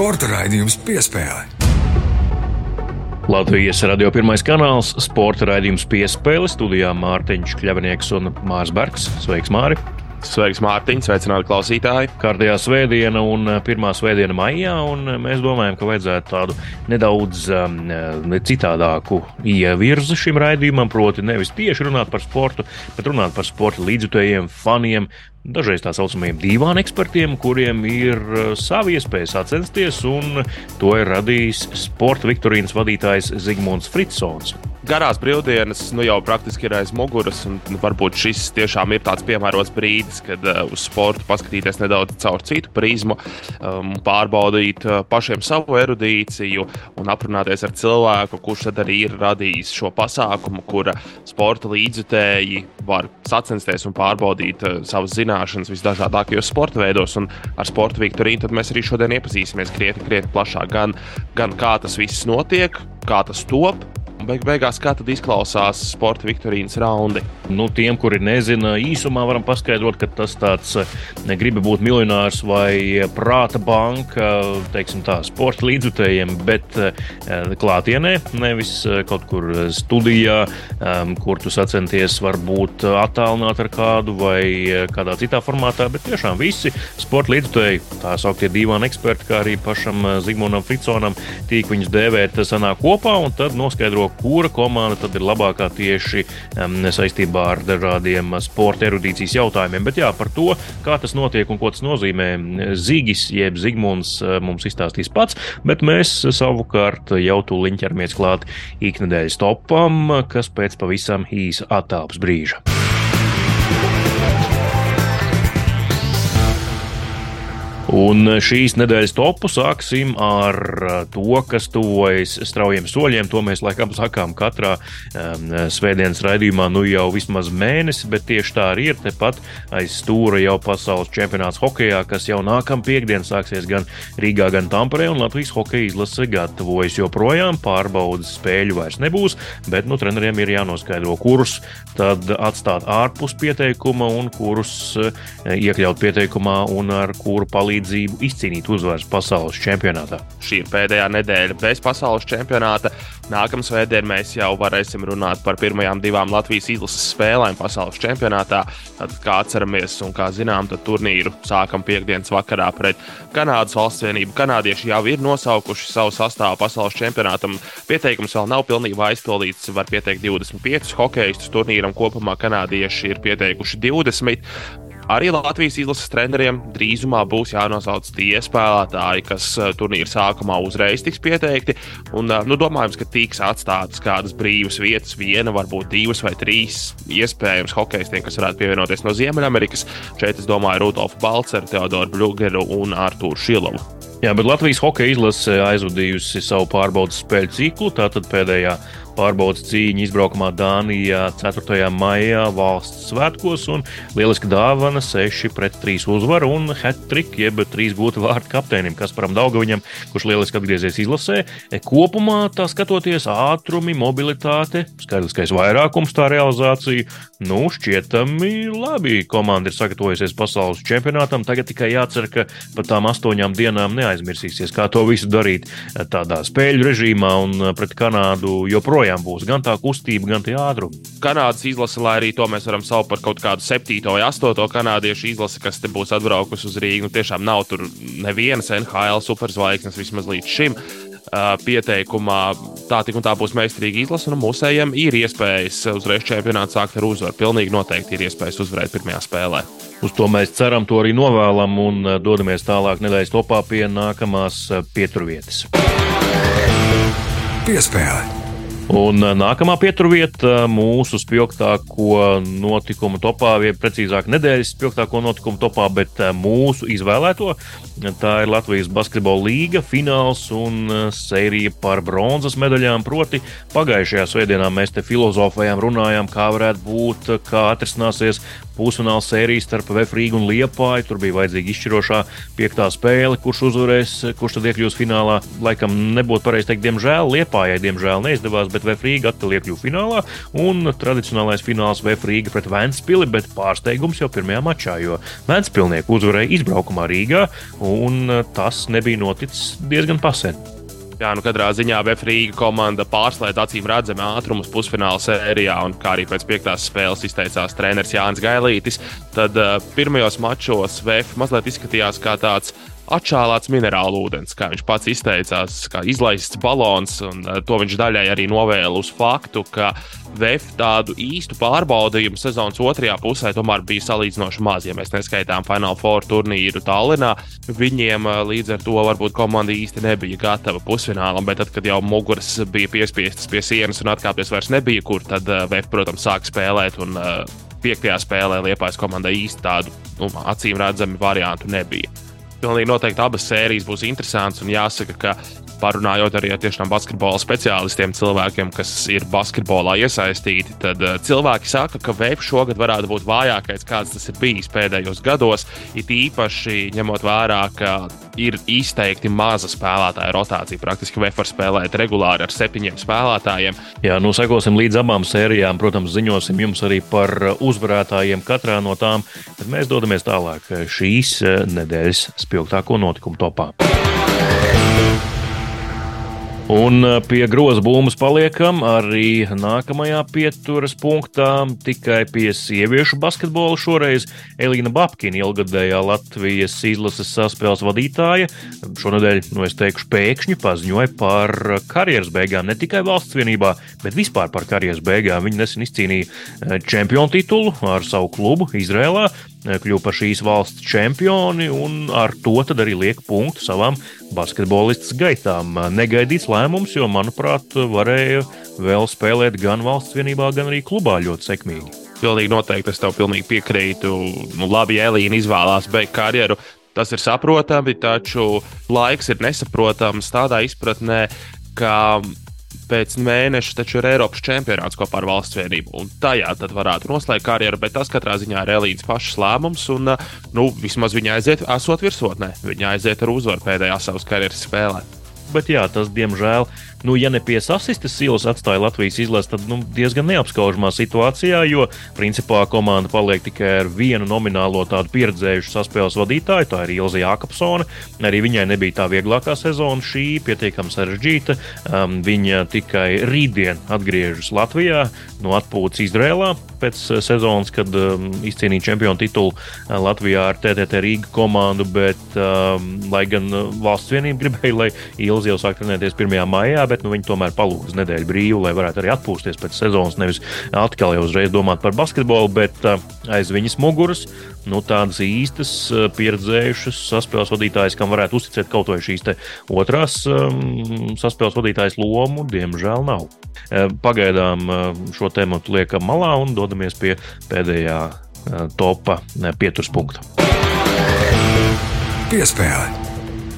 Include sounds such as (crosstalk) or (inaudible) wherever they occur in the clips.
Sporta raidījums piespēle. Latvijas radio pirmais kanāls, sporta raidījums piespēle studijā Mārtiņš Kļavnieks un Mārs Bergs. Sveiks, Māri! Sveiks, Mārtiņ, sveicināti klausītāji. Kārtējā svētdiena un eh, pirmā svētdiena maijā, un eh, mēs domājam, ka vajadzētu tādu nedaudz um, citādāku ievirzi šim raidījumam, proti nevis tieši runāt par sportu, bet runāt par sporta līdzjutējiem, faniem, dažreiz tā saucamajiem divām ekspertiem, kuriem ir savi iespējas sacensties, un to ir radījis sporta viktorīnas vadītājs Zigmunds Fritsons garās brīvdienas nu, jau praktiski ir aiz muguras. Varbūt šis tiešām ir tāds piemērots brīdis, kad uh, uz sportu paskatīties nedaudz caur citu prizmu, um, pārbaudīt uh, pašiem savu erudīciju un aprunāties ar cilvēku, kurš tad arī ir radījis šo pasākumu, kura sporta līdzjutēji var sacensties un pārbaudīt uh, savas zināšanas visdažādākajos sporta veidos. Un ar sporta Viktorīnu mēs arī šodien iepazīsimies krietni, krietni plašāk gan, gan kā tas viss notiek, kā tas top beig beigās, kā tad izklausās sporta viktorīnas raundi? Nu, tiem, kuri nezina, īsumā varam paskaidrot, ka tas tāds negribi būt miljonārs vai prāta banka, teiksim tā, sporta līdzutējiem, bet eh, klātienē, nevis eh, kaut kur studijā, ehm, kur tu sacenties varbūt attālināt ar kādu vai eh, kādā citā formātā, bet tiešām visi sporta līdzutēji, tā sauktie divāni eksperti, kā arī pašam Zigmundam Fritsonam, tīk viņus dēvēt, sanāk kopā un tad noskaidro, kura komanda tad ir labākā tieši um, saistībā ar dažādiem sporta erudīcijas jautājumiem. Bet jā, par to, kā tas notiek un ko tas nozīmē, Zigis jeb Zigmunds mums izstāstīs pats, bet mēs savukārt jau tūliņ ķeramies klāt iknedēļas topam, kas pēc pavisam īsa attālpas brīža. Un šīs nedēļas topu sāksim ar uh, to, kas tuvojas straujiem soļiem. To mēs laikam sakām katrā um, svētdienas raidījumā, nu jau vismaz mēnesi, bet tieši tā arī ir. Tepat aiz stūra jau pasaules čempionāts hokeja, kas jau nākamā piekdiena sāksies gan Rīgā, gan Tamperē, Latvijas hokeja izlase gatavojas joprojām. Pārbaudas spēļu vairs nebūs, bet nu, treneriem ir jānoskaidro, kurus tad atstāt ārpus pieteikuma un kurus uh, iekļaut pieteikumā un ar kuru palīdzību palīdzību izcīnīt uzvaras pasaules čempionātā. Šī ir pēdējā nedēļa bez pasaules čempionāta. Nākamā svētdienā mēs jau varēsim runāt par pirmajām divām Latvijas izlases spēlēm pasaules čempionātā. Tad, kā atceramies, un kā zinām, tad turnīru sākam piekdienas vakarā pret Kanādas valsts vienību. Kanādieši jau ir nosaukuši savu sastāvu pasaules čempionātam. Pieteikums vēl nav pilnībā aizpildīts. Var pieteikt 25 hokeistus turnīram. Kopumā kanādieši ir pieteikuši 20. Arī Latvijas izlases treneriem drīzumā būs jānosauc tie spēlētāji, kas eh, turnīra sākumā uzreiz tiks pieteikti. Un, eh, nu, domājams, ka tiks atstātas kādas brīvas vietas, viena, varbūt divas vai trīs iespējams hokeistiem, kas varētu pievienoties no Ziemeļamerikas. Šeit es domāju Rudolfu Balceru, Teodoru Blugeru un Artūru Šilovu. Jā, bet Latvijas hokeja izlase aizvadījusi savu pārbaudas spēļu ciklu. Tātad pēdējā pārbaudas cīņa izbraukumā Dānijā 4. maijā valsts svētkos un lieliska dāvana 6 pret 3 uzvaru un hat-trick, jeb 3 gūti vārdu kapteinim Kasparam Daugaviņam, kurš lieliski atgriezies izlasē. E, kopumā tā skatoties ātrumi, mobilitāte, skaidriskais vairākums, tā realizācija, nu, šķietami labi. Komanda ir sagatavojusies pasaules čempionātam. Tagad tikai jācer, ka pat tām astoņām dienām neaizmirsīsies, kā to visu darīt tādā spēļu režīmā un e, pret Kanādu joprojām būs gan tā kustība, gan tie ātrumi. Kanādas izlase, lai arī to mēs varam saukt par kaut kādu septīto vai astoto kanādiešu izlasi, kas te būs atbraukusi uz Rīgu. Nu, tiešām nav tur nevienas NHL superzvaigznes vismaz līdz šim. Pieteikumā tā tik un tā būs meistarīga izlase, un mūsējiem ir iespējas uzreiz čempionātā sākt ar uzvaru. Pilnīgi noteikti ir iespējas uzvarēt pirmajā spēlē. Uz to mēs ceram, to arī novēlam un dodamies tālāk nedēļas topā pie nākamās pieturvietas. Piespēle! Un nākamā pieturvieta mūsu spilgtāko notikumu topā, vai precīzāk, nedēļas spilgtāko notikumu topā, bet mūsu izvēlēto. Tā ir Latvijas basketbola līga fināls un sērija par bronzas medaļām. Proti, pagājušajā svētdienā mēs te filozofējām, runājām, kā varētu būt, kā atrisināsies pusfināla sērija starp Vēfrīgu un Liepāju. Tur bija vajadzīga izšķirošā piektā spēle, kurš uzvarēs, kurš tad iekļūs finālā. Laikam nebūtu pareizi teikt, diemžēl Liepājai diemžēl neizdevās, bet Vēfrīga atkal iekļuva finālā un tradicionālais fināls Vēfrīga pret Vēnspili, bet pārsteigums jau pirmajā mačā, jo Vēnspilnieki uzvarēja izbraukumā Rīgā un tas nebija noticis diezgan pasen. Jā, nu katrā ziņā Vēfrīga komanda pārslēdz acīm redzami ātrumus pusfināla sērijā, un kā arī pēc piektās spēles izteicās treneris Jānis Gailītis. Tad uh, pirmajos mačos Vēf mazliet izskatījās kā tāds atšālāts minerālu ūdens, kā viņš pats izteicās, kā izlaists balons. Eh, to viņš daļai arī novēla uz faktu, ka VF tādu īstu pārbaudījumu sezonas otrajā pusē tomēr bija salīdzinoši maz. Ja mēs neskaitām Final Four turnīru Tallinā, viņiem eh, līdz ar to varbūt komanda īsti nebija gatava pusfinālam, bet tad, kad jau muguras bija piespiestas pie sienas un atkāpties vairs nebija kur, tad eh, VF, protams, sāk spēlēt. Un, Piektajā spēlē Liepājas komandai īsti tādu nu, acīm redzamu variantu nebija pilnīgi noteikti abas sērijas būs interesantas. Jāsaka, ka parunājot arī ar tiešām basketbola speciālistiem, cilvēkiem, kas ir basketbolā iesaistīti, tad uh, cilvēki saka, ka Vēja šogad varētu būt vājākais, kāds tas ir bijis pēdējos gados. It īpaši ņemot vērā, ka ir izteikti maza spēlētāja rotācija. Praktiski Vēja var spēlēt regulāri ar septiņiem spēlētājiem. Jā, nu sekosim līdz abām sērijām. Protams, ziņosim jums arī par uzvarētājiem katrā no tām, bet mēs dodamies tālāk šīs eh, nedēļas spilgtāko notikumu topā. Un uh, pie groza būmas paliekam arī nākamajā pieturas punktā. Tikai pie sieviešu basketbola šoreiz Elīna Babkina, ilgadējā Latvijas izlases saspēles vadītāja, šonadēļ, nu es teikšu, pēkšņi paziņoja par karjeras beigām. Ne tikai valsts vienībā, bet vispār par karjeras beigām. Viņa nesen izcīnīja uh, čempionu titulu ar savu klubu Izrēlā kļuva par šīs valsts čempioni un ar to arī liek punktu savām basketbolistas gaitām. Negaidīts lēmums, jo, manuprāt, varēja vēl spēlēt gan valsts vienībā, gan arī klubā ļoti sekmīgi. Pilnīgi noteikti es tev pilnīgi piekrītu. Nu, labi, ja Elīna izvēlās beigt karjeru. Tas ir saprotami, taču laiks ir nesaprotams tādā izpratnē, ka pēc mēneša taču ir Eiropas čempionāts kopā ar valsts vienību. Un tajā tad varētu noslēgt karjeru, bet tas katrā ziņā ir Elīnas pašas lēmums. Un, nu, vismaz viņa aiziet, esot virsotnē, viņa aiziet ar uzvaru pēdējā savas karjeras spēlē. Bet jā, tas diemžēl nu, ja ne pie sasistes silas atstāja Latvijas izlasi, tad nu, diezgan neapskaužamā situācijā, jo principā komanda paliek tikai ar vienu nominālo tādu pieredzējušu saspēles vadītāju, tā ir Ilza Jākapsone. Arī viņai nebija tā vieglākā sezona, šī pietiekami sarežģīta. Um, viņa tikai rītdien atgriežas Latvijā no atpūtas Izrēlā pēc sezonas, kad um, izcīnīja čempionu titulu uh, Latvijā ar TTT Rīga komandu, bet, um, lai gan uh, valsts vienība gribēja, lai Ilza jau sāk trenēties 1. maijā, bet nu, viņi tomēr palūdz nedēļu brīvu, lai varētu arī atpūsties pēc sezonas. Nevis atkal jau uzreiz domāt par basketbolu, bet uh, aiz viņas muguras nu, tādas īstas, pieredzējušas saspēles vadītājas, kam varētu uzticēt kaut vai šīs otrās um, saspēles vadītājas lomu, diemžēl nav. Pagaidām šo tēmu liekam malā un dodamies pie pēdējā topa pieturspunkta. Piespēle.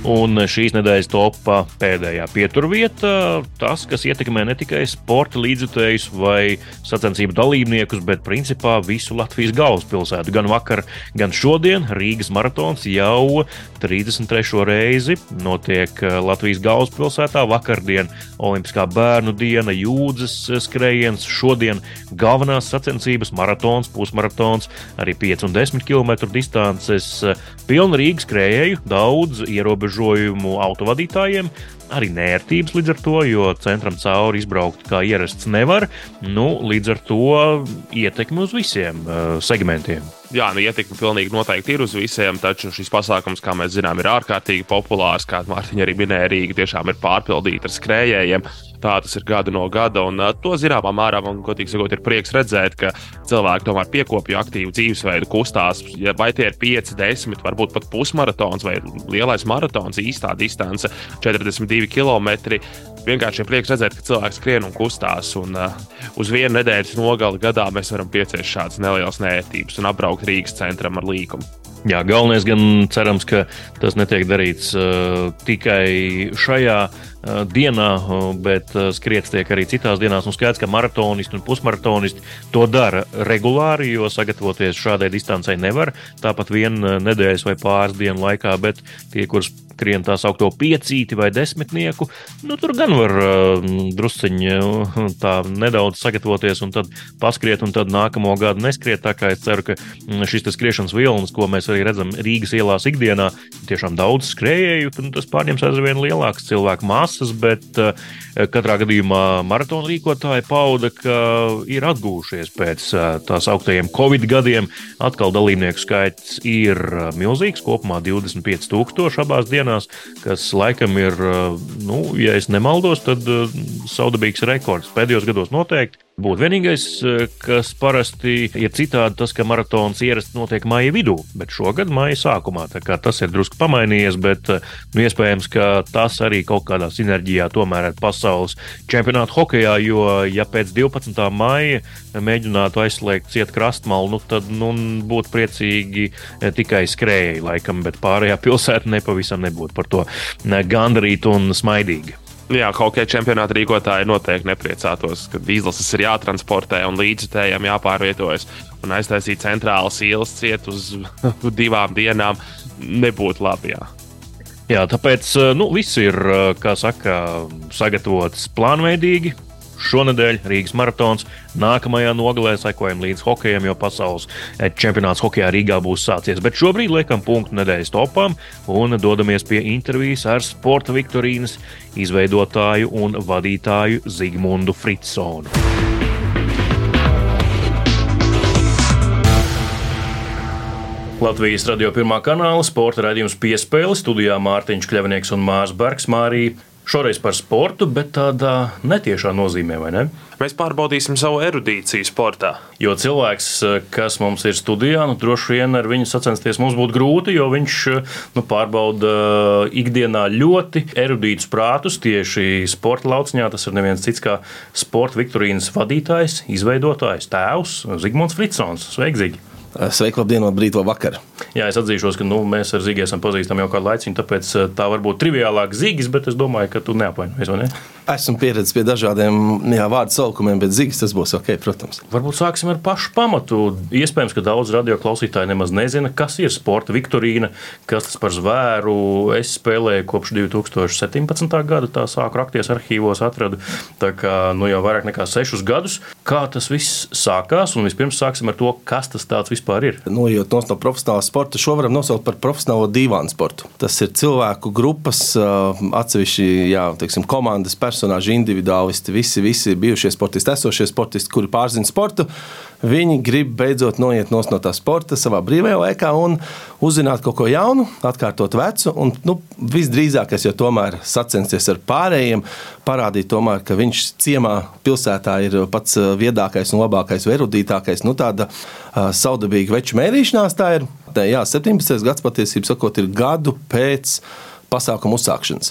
Un šīs nedēļas topā pēdējā pieturvieta - tas, kas ietekmē ne tikai sporta līdzjutējus vai sacensību dalībniekus, bet principā visu Latvijas galvaspilsētu. Gan vakar, gan šodien Rīgas maratons jau 33. reizi notiek Latvijas galvaspilsētā. Vakardien Olimpiskā bērnu diena, jūdzes skrējiens, šodien galvenās sacensības - maratons, pusmaratons, arī 5 un 10 km distances. Pilna Rīgas skrējēju, daudz ierobežojumu ierobežojumu autovadītājiem, arī nērtības līdz ar to, jo centram cauri izbraukt kā ierasts nevar. Nu, līdz ar to ietekmi uz visiem uh, segmentiem. Jā, nu, ietekme pilnīgi noteikti ir uz visiem, taču šis pasākums, kā mēs zinām, ir ārkārtīgi populārs. Kā Mārtiņa arī minēja, Rīga tiešām ir pārpildīta ar skrējējiem. Tā tas ir gada no gada, un to zināmā mērā man, godīgi sakot, ir prieks redzēt, ka cilvēki tomēr piekopja aktīvu dzīvesveidu, kustās. Vai tie ir 5, 10, varbūt pat pusmaratons vai lielais maratons, īstā distance - 42 km. Vienkārši ir prieks redzēt, ka cilvēks skrien un kustās. Un, uh, uz vienu nedēļas nogali gadā mēs varam pieciest šādas nelielas nērtības un apbraukt Rīgas centram ar līkumu. Jā, galvenais gan cerams, ka tas netiek darīts uh, tikai šajā uh, dienā, uh, bet uh, skriets tiek arī citās dienās. Un skaidrs, ka maratonisti un pusmaratonisti to dara regulāri, jo sagatavoties šādai distancei nevar tāpat vienu nedēļas vai pāris dienu laikā, bet tie, kurus skrien tā saucamo piecīti vai desmitnieku, nu, tur gan var uh, drusciņi uh, tā nedaudz sagatavoties un tad paskriet, un tad nākamo gadu neskriet. Tā kā es ceru, ka mm, šis skriešanas vilnis, ko mēs arī redzam Rīgas ielās ikdienā, tiešām daudz skrējēju, un tas pārņems aizvien lielākas cilvēku masas, bet uh, katrā gadījumā maratona rīkotāji pauda, ka ir atgūšies pēc uh, tās augtajiem Covid gadiem. Atkal dalībnieku skaits ir milzīgs, kopumā 25,000 abās dienās dienās, kas laikam ir, nu, ja es nemaldos, tad saudabīgs rekords pēdējos gados noteikti. Būtu vienīgais, kas parasti ir citādi, tas, ka maratons ierasti notiek maija vidū, bet šogad maija sākumā. Tas ir drusku pamainījies, bet nu, iespējams, ka tas arī kaut kādā sinerģijā tomēr ir pasaules čempionāta hokeja. Jo, ja pēc 12. maija mēģinātu aizslēgt ciet krastmalu, nu, tad nu, būtu priecīgi tikai skrējēji, laikam, bet pārējā (laughs) pilsēta nepavisam nebūtu par to gandarīta un smaidīga. Jā, hokeja čempionāta rīkotāji noteikti nepriecātos, ka izlases ir jātransportē un līdzjutējiem jāpārvietojas. Un aiztaisīt centrālas ielas ciet uz (laughs) divām dienām nebūtu labi. Jā. Jā, tāpēc nu, viss ir, kā saka, sagatavots plānveidīgi, Šonadēļ Rīgas maratons, nākamajā nogalē sekojam līdz hokejam, jo pasaules čempionāts hokejā Rīgā būs sācies. Bet šobrīd liekam punktu nedēļas topām un dodamies pie intervijas ar sporta Viktorīnas izveidotāju un vadītāju Zigmundu Fritsonu. Latvijas radio pirmā kanāla sporta raidījums piespēle studijā Mārtiņš Kļavnieks un Mārs Bergs. Mārija Šoreiz par sportu, bet tādā netiešā nozīmē, vai ne? Mēs pārbaudīsim savu erudīciju sportā. Jo cilvēks, kas mums ir studijā, nu, droši vien ar viņu sacensties mums būtu grūti, jo viņš nu, pārbauda ikdienā ļoti erudītus prātus tieši sporta lauciņā. Tas ir neviens cits kā sporta Viktorīnas vadītājs, izveidotājs, tēvs Zigmunds Fritsons. Sveiki, Zigi! Sveiki, labdien, labrīt, labvakar! Jā, es atzīšos, ka nu, mēs ar Zīgu esam pazīstami jau kādu laiku, tāpēc tā var būt triviālāk Zīgas, bet es domāju, ka tu neapvainojies, vai ne? Esmu pieredzējis pie dažādiem jā, vārdu saukumiem, bet Zīgas tas būs ok, protams. Varbūt sāksim ar pašu pamatu. Iespējams, ka daudz radio klausītāji nemaz nezina, kas ir sporta viktorīna, kas tas par zvēru. Es spēlēju kopš 2017. gada, tā sāku rakties arhīvos, atradu tā kā, nu, jau vairāk nekā sešus gadus. Kā tas viss sākās? Un vispirms sāksim ar to, kas tas vispār ir. Nu, jo no profesionāla sporta šo varam nosaukt par profesionālo divānu sportu. Tas ir cilvēku grupas, atsevišķi jā, teiksim, komandas personāli personāži, individuālisti, visi, visi bijušie sportisti, esošie sportisti, kuri pārzina sportu. Viņi grib beidzot noiet no tā sporta savā brīvajā laikā un uzzināt kaut ko jaunu, atkārtot vecu. Un, nu, visdrīzākais jau tomēr sacensties ar pārējiem, parādīt, tomēr, ka viņš ciemā, pilsētā ir pats viedākais un labākais, erudītākais. Nu, tāda uh, saudabīga veču mērīšanās tā ir. Tā, jā, 17. gads patiesībā sakot, ir gadu pēc pasākuma uzsākšanas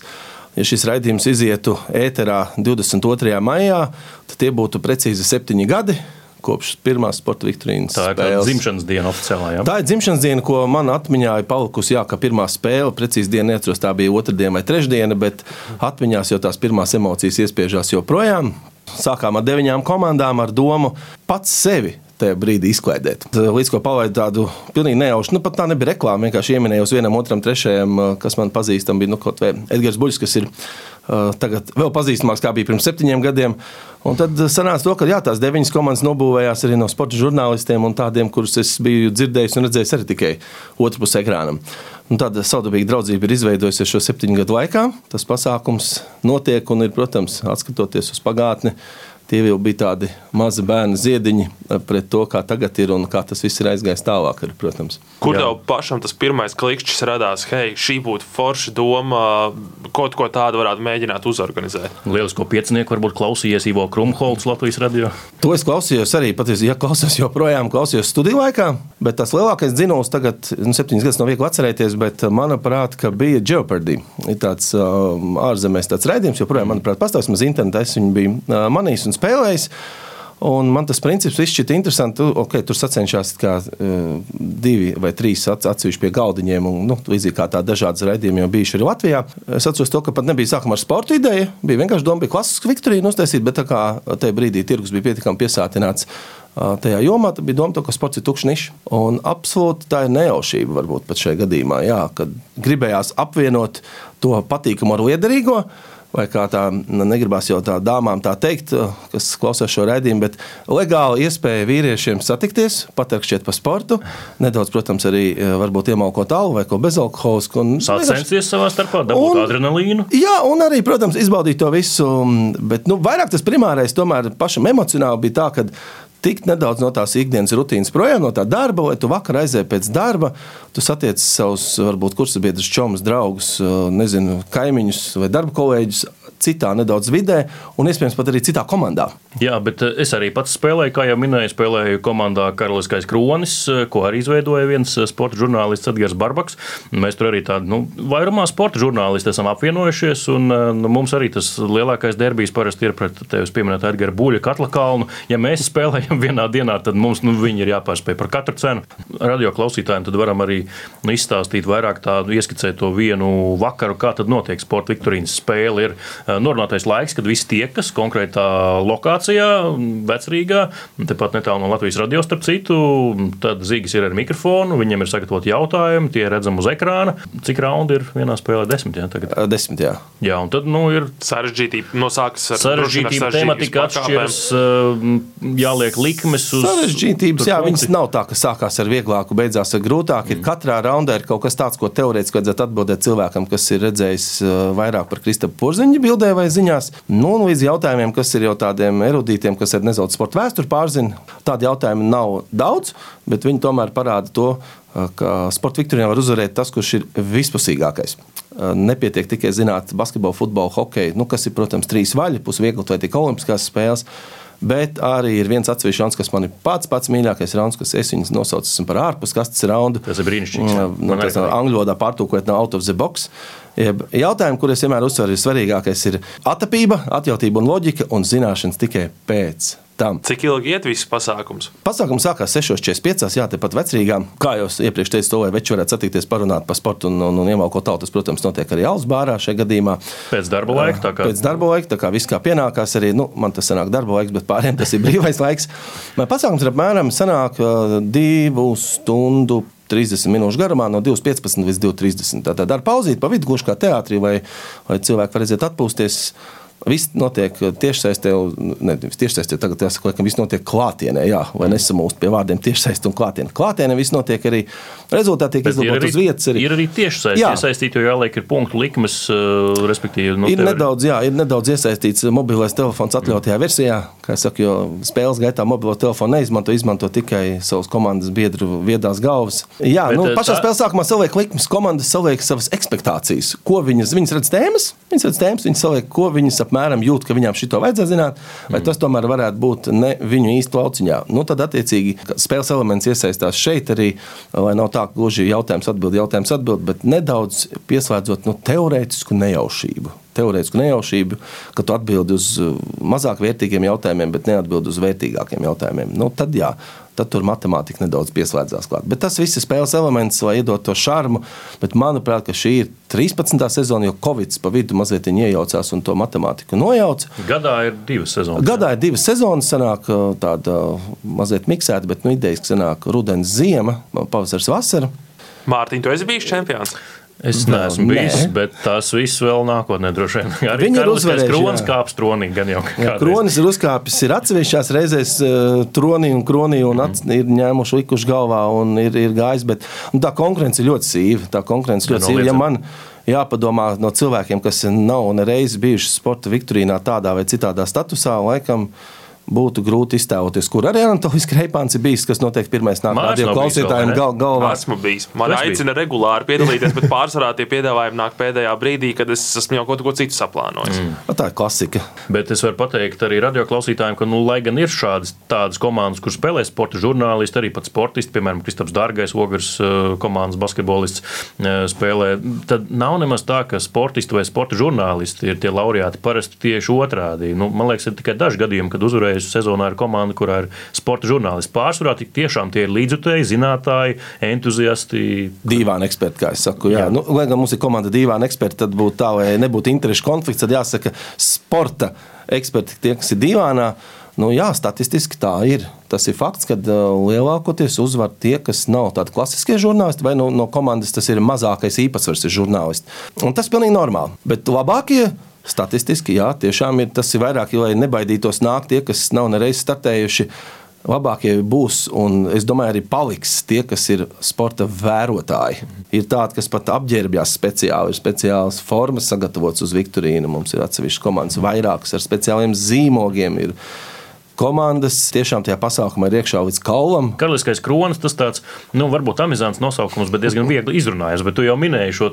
ja šis raidījums izietu ēterā 22. maijā, tad tie būtu precīzi septiņi gadi. Kopš pirmās sporta viktorīnas tā ir dzimšanas diena oficiālā. Jā. Tā ir dzimšanas diena, ko man atmiņā ir palikusi. Jā, ka pirmā spēle, precīzi diena neatceros, tā bija otrdiena vai trešdiena, bet atmiņās jau tās pirmās emocijas iespiežās joprojām. Sākām ar deviņām komandām ar domu pats sevi tajā brīdī izklaidēt. Līdz ko palaidu tādu pilnīgi nejaušu, nu pat tā nebija reklāma. Vienkārši ieminēju uz vienam, otram, trešajam, kas man pazīstam, bija nu, kaut vai Edgars Buļs, kas ir uh, tagad vēl pazīstamāks, kā bija pirms septiņiem gadiem. Un tad sanāca to, ka jā, tās deviņas komandas nobūvējās arī no sporta žurnālistiem un tādiem, kurus es biju dzirdējis un redzējis arī tikai otrpus ekrānam. Un tāda savdabīga draudzība ir izveidojusies šo septiņu gadu laikā. Tas pasākums notiek un ir, protams, atskatoties uz pagātni tie jau bija tādi mazi bērnu ziediņi eh, pret to, kā tagad ir un kā tas viss ir aizgājis tālāk. Ar, protams. Kur Jā. tev pašam tas pirmais klikšķis radās? Hei, šī būtu forša doma, kaut ko tādu varētu mēģināt uzorganizēt. Lielisko piecinieku varbūt klausījies Ivo Krumholts Latvijas radio. To es klausījos arī patiesībā, ja klausos joprojām klausījos studiju laikā, bet tas lielākais dzinējums tagad, nu, septiņas gadus nav viegli atcerēties, bet manuprāt, bija Jeopardy. Ir tāds uh, ārzemēs tāds raidījums, joprojām, manuprāt, pastāv, maz internetā es viņu biju uh, manījis un spēlējis. Un man tas princips šķiet interesants. Tu, okay, tur sacenšas kā uh, divi vai trīs atsevišķi pie galdiņiem, un nu, līdzīgi kā tādi dažādas raidījumi jau bijuši arī Latvijā. Es atceros to, ka pat nebija sākuma ar sporta ideju. Bija vienkārši doma, bija klasiska Viktorija uztaisīt, bet tā kā tajā brīdī tirgus bija pietiekami piesātināts tajā jomā, bija doma, to, ka sports ir tukšs nišs. Absolūti tā ir nejaušība, varbūt pat šajā gadījumā, jā, kad gribējās apvienot to patīkamu ar liederīgo. Vai kā tā negribās jau tā dāmām tā teikt, kas klausās šo raidījumu, bet legāli iespēja vīriešiem satikties, paterkšķiet par sportu, nedaudz, protams, arī varbūt iemalkot algu vai ko bezalkoholisku. Sacensties savā starpā, dabūt un, adrenalīnu. Jā, un arī, protams, izbaudīt to visu, bet nu, vairāk tas primārais tomēr pašam emocionāli bija tā, ka tikt nedaudz no tās ikdienas rutīnas projām, no tā darba, lai tu vakar aizēji pēc darba, tu satiec savus, varbūt, kursabiedrus, čomus, draugus, nezinu, kaimiņus vai darba kolēģus citā nedaudz vidē, un iespējams pat arī citā komandā. Jā, bet eh, es arī pats spēlēju, kā jau minēju, spēlēju komandā Karaliskais Kronis, eh, ko arī izveidoja viens eh, sporta žurnālists Edgars Barbaks. Mēs tur arī tādu, nu, vairumā sporta žurnālisti esam apvienojušies, un nu, mums arī tas lielākais derbijs parasti ir pret tevis pieminēta Edgara Buļļa katla kalnu. Ja mēs (laughs) spēlējam vienā dienā, tad mums nu, viņi ir jāpārspēj par katru cenu. Radio klausītājiem tad varam arī nu, izstāstīt vairāk tādu, ieskicēt to vienu vakaru, kā tad notiek sporta viktorīnas spēle. Ir norunātais laiks, kad visi tiekas konkrētā lokācijā, vecrīgā, tepat netālu no Latvijas radio starp citu. Tad zīgas ir ar mikrofonu, viņiem ir sagatavoti jautājumi, tie redzam uz ekrāna. Cik raundi ir vienā spēlē? Desmit, jā, tagad. Desmit, jā. Jā, un tad nu, ir sarežģītība, nosākas ar sarežģītību, tematika atšķiras, jāliek likmes uz. Sarežģītības, jā, viņas nav tā, ka sākās ar vieglāku, beidzās ar grūtāku. Ir katrā raundā ir kaut kas tāds, ko teorētiski vajadzētu atbildēt cilvēkam, kas ir redzējis vairāk par Kristapu Porziņu bildē vai ziņās. Nu, un līdz jautājumiem, kas ir jau tādiem erudītiem, kas ir nedaudz sporta vēsturi pārzina, tādi jautājumi nav daudz, bet viņi tomēr parāda to, ka sporta viktorijā var uzvarēt tas, kurš ir vispusīgākais. Nepietiek tikai zināt basketbolu, futbolu, hokeju, nu, kas ir, protams, trīs vaļi, pusviegli vai tik olimpiskās spēles. Bet arī ir viens atsevišķs rauns, kas man ir pats pats mīļākais rauns, kas es viņus nosaucu par ārpuskastes raundu. Tas ir brīnišķīgs. Nu, tas angļu valodā pārtūkojot no out of the box. Jautājumi, kurus vienmēr uzsveru, ir svarīgākais ir atapība, atjautība un loģika un zināšanas tikai pēc. Tam. Cik ilgi iet viss pasākums? Pasākums sākās 6.45. Jā, tepat vecrīgā. Kā jau iepriekš teicu, to, lai veči varētu satikties, parunāt par sportu un, un, un iemalko tautu. Tas, protams, notiek arī Alus bārā šajā gadījumā. Pēc darba laika. Kā... Pēc darba laika, tā kā viss kā pienākās, arī nu, man tas sanāk darba laiks, bet pārējiem tas ir (laughs) brīvais laiks. Pasākums ir apmēram sanāk divu stundu 30 minūšu garumā, no 2,15 līdz 2,30. Tad ar pauzīti pa vidu, gluži kā teātrī, lai, lai cilvēki varētu aiziet atpūsties. Viss notiek tiešsaistē, nevis tiešsaistē, tagad jāsaka, ka viss notiek klātienē, jā, vai nesamūst pie vārdiem tiešsaistē un klātienē. Klātienē viss notiek arī, rezultāti tiek izlabot uz vietas. Arī. Ir arī tiešsaistē iesaistīti, jo jāliek ir punktu likmes, respektīvi. Nu, ir, nedaudz, jā, ir nedaudz iesaistīts mobilais telefons atļautajā versijā, kā saku, jo spēles gaitā mobilo telefonu neizmanto, izmanto tikai savas komandas biedru viedās galvas. Jā, Bet, nu, pašā tā... spēlē sākumā saliek likmes, komandas saliek savas ekspektācijas, ko viņas, viņas redz tēmas, viņas redz tēmas, viņas saliek, ko viņas ap apmēram jūt, ka viņām šito vajadzētu zināt, vai mm. tas tomēr varētu būt ne viņu īsti lauciņā. Nu, tad, attiecīgi, spēles elements iesaistās šeit arī, lai nav tā, gluži jautājums atbild, jautājums atbild, bet nedaudz pieslēdzot nu, teorētisku nejaušību teorētisku nejaušību, ka tu atbildi uz mazāk vērtīgiem jautājumiem, bet neatbildi uz vērtīgākiem jautājumiem. Nu, tad jā, tad tur matemātika nedaudz pieslēdzās klāt. Bet tas viss ir spēles elements, lai iedot to šarmu. Bet manuprāt, šī ir 13. sezona, jo Covid pa vidu mazliet iejaucās un to matemātiku nojauca. Gadā ir divas sezonas. Gadā ir divas sezonas, sanāk tāda mazliet miksēta, bet nu, idejas, ka sanāk rudens, ziema, pavasaris, vasara. Mārtiņ, tu esi bijis čempions? Es neesmu Nē. bijis, bet tas viss vēl nākotnē droši vien. Arī Viņi ir uzvarējuši. Kronis kāps tronī gan jau. Jā, kronis ir uzkāpis, ir atsevišķās reizēs uh, tronī un kronī un mm. ir ņēmuši likuši galvā un ir, ir gājis, bet nu, tā konkurence ir ļoti sīva. Tā konkurence ļoti sīva. Ja man jāpadomā no cilvēkiem, kas nav nereiz bijuši sporta viktorīnā tādā vai citādā statusā, laikam, uh, būtu grūti iztēloties, kur arī Anatolijs Kreipāns ir bijis, kas noteikti pirmais nāk radio klausītājiem gal, galvā. Esmu bijis. Man es aicina biju. regulāri piedalīties, (laughs) bet pārsvarā tie piedāvājumi nāk pēdējā brīdī, kad es esmu jau kaut ko citu saplānojis. Mm. Tā ir klasika. Bet es varu pateikt arī radio klausītājiem, ka, nu, lai gan ir šādas tādas komandas, kur spēlē sporta žurnālisti, arī pat sportisti, piemēram, Kristaps Dārgais, Ogars eh, komandas basketbolists eh, spēlē, tad nav nemaz tā, ka sportisti vai sporta žurnālisti ir tie laureāti. Parasti tieši otrādi. Nu, man liekas, ir tikai daži gadījumi, kad uzvarēja reizes sezonā ir komanda, kurā ir sporta žurnālisti. Pārsvarā tik tiešām tie ir līdzjutēji, zinātāji, entuziasti. Dīvāni eksperti, kā es saku. Jā. Jā. Nu, lai gan mums ir komanda dīvāni eksperti, tad būtu tā, lai nebūtu interešu konflikts, tad jāsaka sporta eksperti, tie, kas ir dīvānā. Nu, jā, statistiski tā ir. Tas ir fakts, ka uh, lielākoties uzvar tie, kas nav tādi klasiskie žurnālisti, vai no, no komandas tas ir mazākais īpatsvars ir žurnālisti. Un tas ir pilnīgi normāli. Bet labākie statistiski, jā, tiešām ir tas ir vairāk, lai nebaidītos nākt tie, kas nav nereiz startējuši labākie būs, un es domāju, arī paliks tie, kas ir sporta vērotāji. Ir tādi, kas pat apģērbjās speciāli, ir speciālas formas sagatavotas uz Viktorīnu. Mums ir atsevišķas komandas, vairākas ar speciāliem zīmogiem. Ir komandas tiešām tajā pasākumā ir iekšā līdz kaulam. Karaliskais kronis, tas tāds, nu, varbūt amizants nosaukums, bet diezgan viegli izrunājas. Bet tu jau minēji šo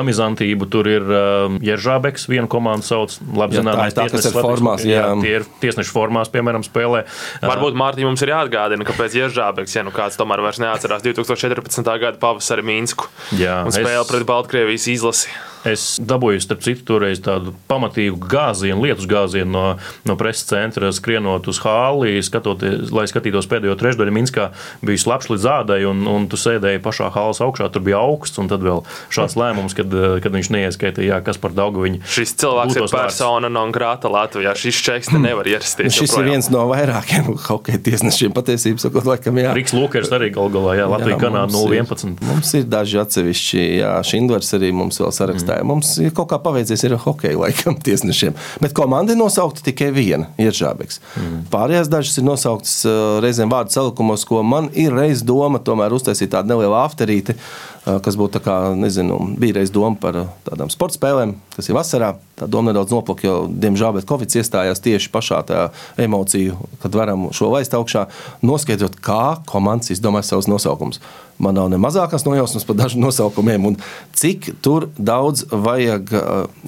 amizantību. Tur ir uh, Jeržābeks, viena komanda sauc, labi zināmais, tā, tas ir formās. Jā. jā, tie ir tiesnešu formās, piemēram, spēlē. Varbūt Mārtiņ mums ir jāatgādina, ka pēc Jeržābeks, ja nu kāds tomēr vairs neatcerās 2014. gada pavasari Minsku jā, un spēle es... pret Baltkrievijas izlasi. Es dabūju, starp citu, toreiz tādu pamatīgu gāzienu, lietus gāzienu no, no preses centra, skrienot uz hāli, skatoties, lai skatītos pēdējo trešdaļu Minskā. Bija slapjš līdz ādai, un, un tu sēdēji pašā hālas augšā, tur bija augsts, un tad vēl šāds lēmums, kad, kad viņš neieskaitīja, kas par daudz viņa. Šis cilvēks ir persona non grata Latvijā. Šis čeks te nevar ierasties. Šis joprojām. ir viens no vairākiem (laughs) hokeja tiesnešiem patiesībā, sakot, laikam, jā. Riks Lukers arī gal galā, jā, Latvija, Kanāda 011. Mums ir daži atsevišķi, jā, Šindvars arī mums vēl sarakstā spēlētāji. Mums ir kaut kā paveicies ar hokeju laikam tiesnešiem. Bet komanda ir nosaukta tikai viena - Ieržābeks. Mm. Pārējās dažas ir nosauktas uh, reizēm vārdu salikumos, ko man ir reiz doma tomēr uztaisīt tādu nelielu afterīti, kas būtu tā kā, nezinu, bija reiz doma par uh, tādām sporta spēlēm, kas ir vasarā. Tā doma nedaudz noplaka, jo, diemžēl, bet Covid iestājās tieši pašā tajā emociju, kad varam šo laist augšā, noskaidrot, kā komandas izdomāja savus nosaukumus. Man nav ne mazākās nojausmas par dažiem nosaukumiem, un cik tur daudz vajag,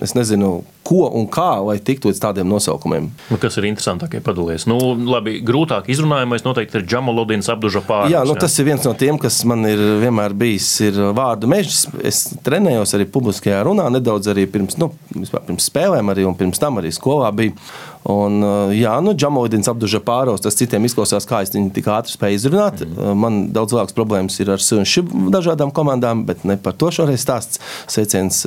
es nezinu, ko un kā, lai tiktu līdz tādiem nosaukumiem. Nu, kas ir interesantākie padalījies? Nu, labi, grūtāk izrunājamais noteikti ir Džamaludins apduža pārējais. Jā, nu, jā, tas ir viens no tiem, kas man ir vienmēr bijis ir vārdu mežs. Es trenējos arī publiskajā runā nedaudz arī pirms, nu, pirms spēlēm, arī, un pirms tam arī skolā bija. Un, jā, nu, Džamaludins apduža pārējais, tas citiem izklausās, kā es viņu tik ātri spēju izrunāt. Mm. Man daudz lielākas problēmas ir ar dažādām komandām, bet ne par to šoreiz stāsts. Sveiciens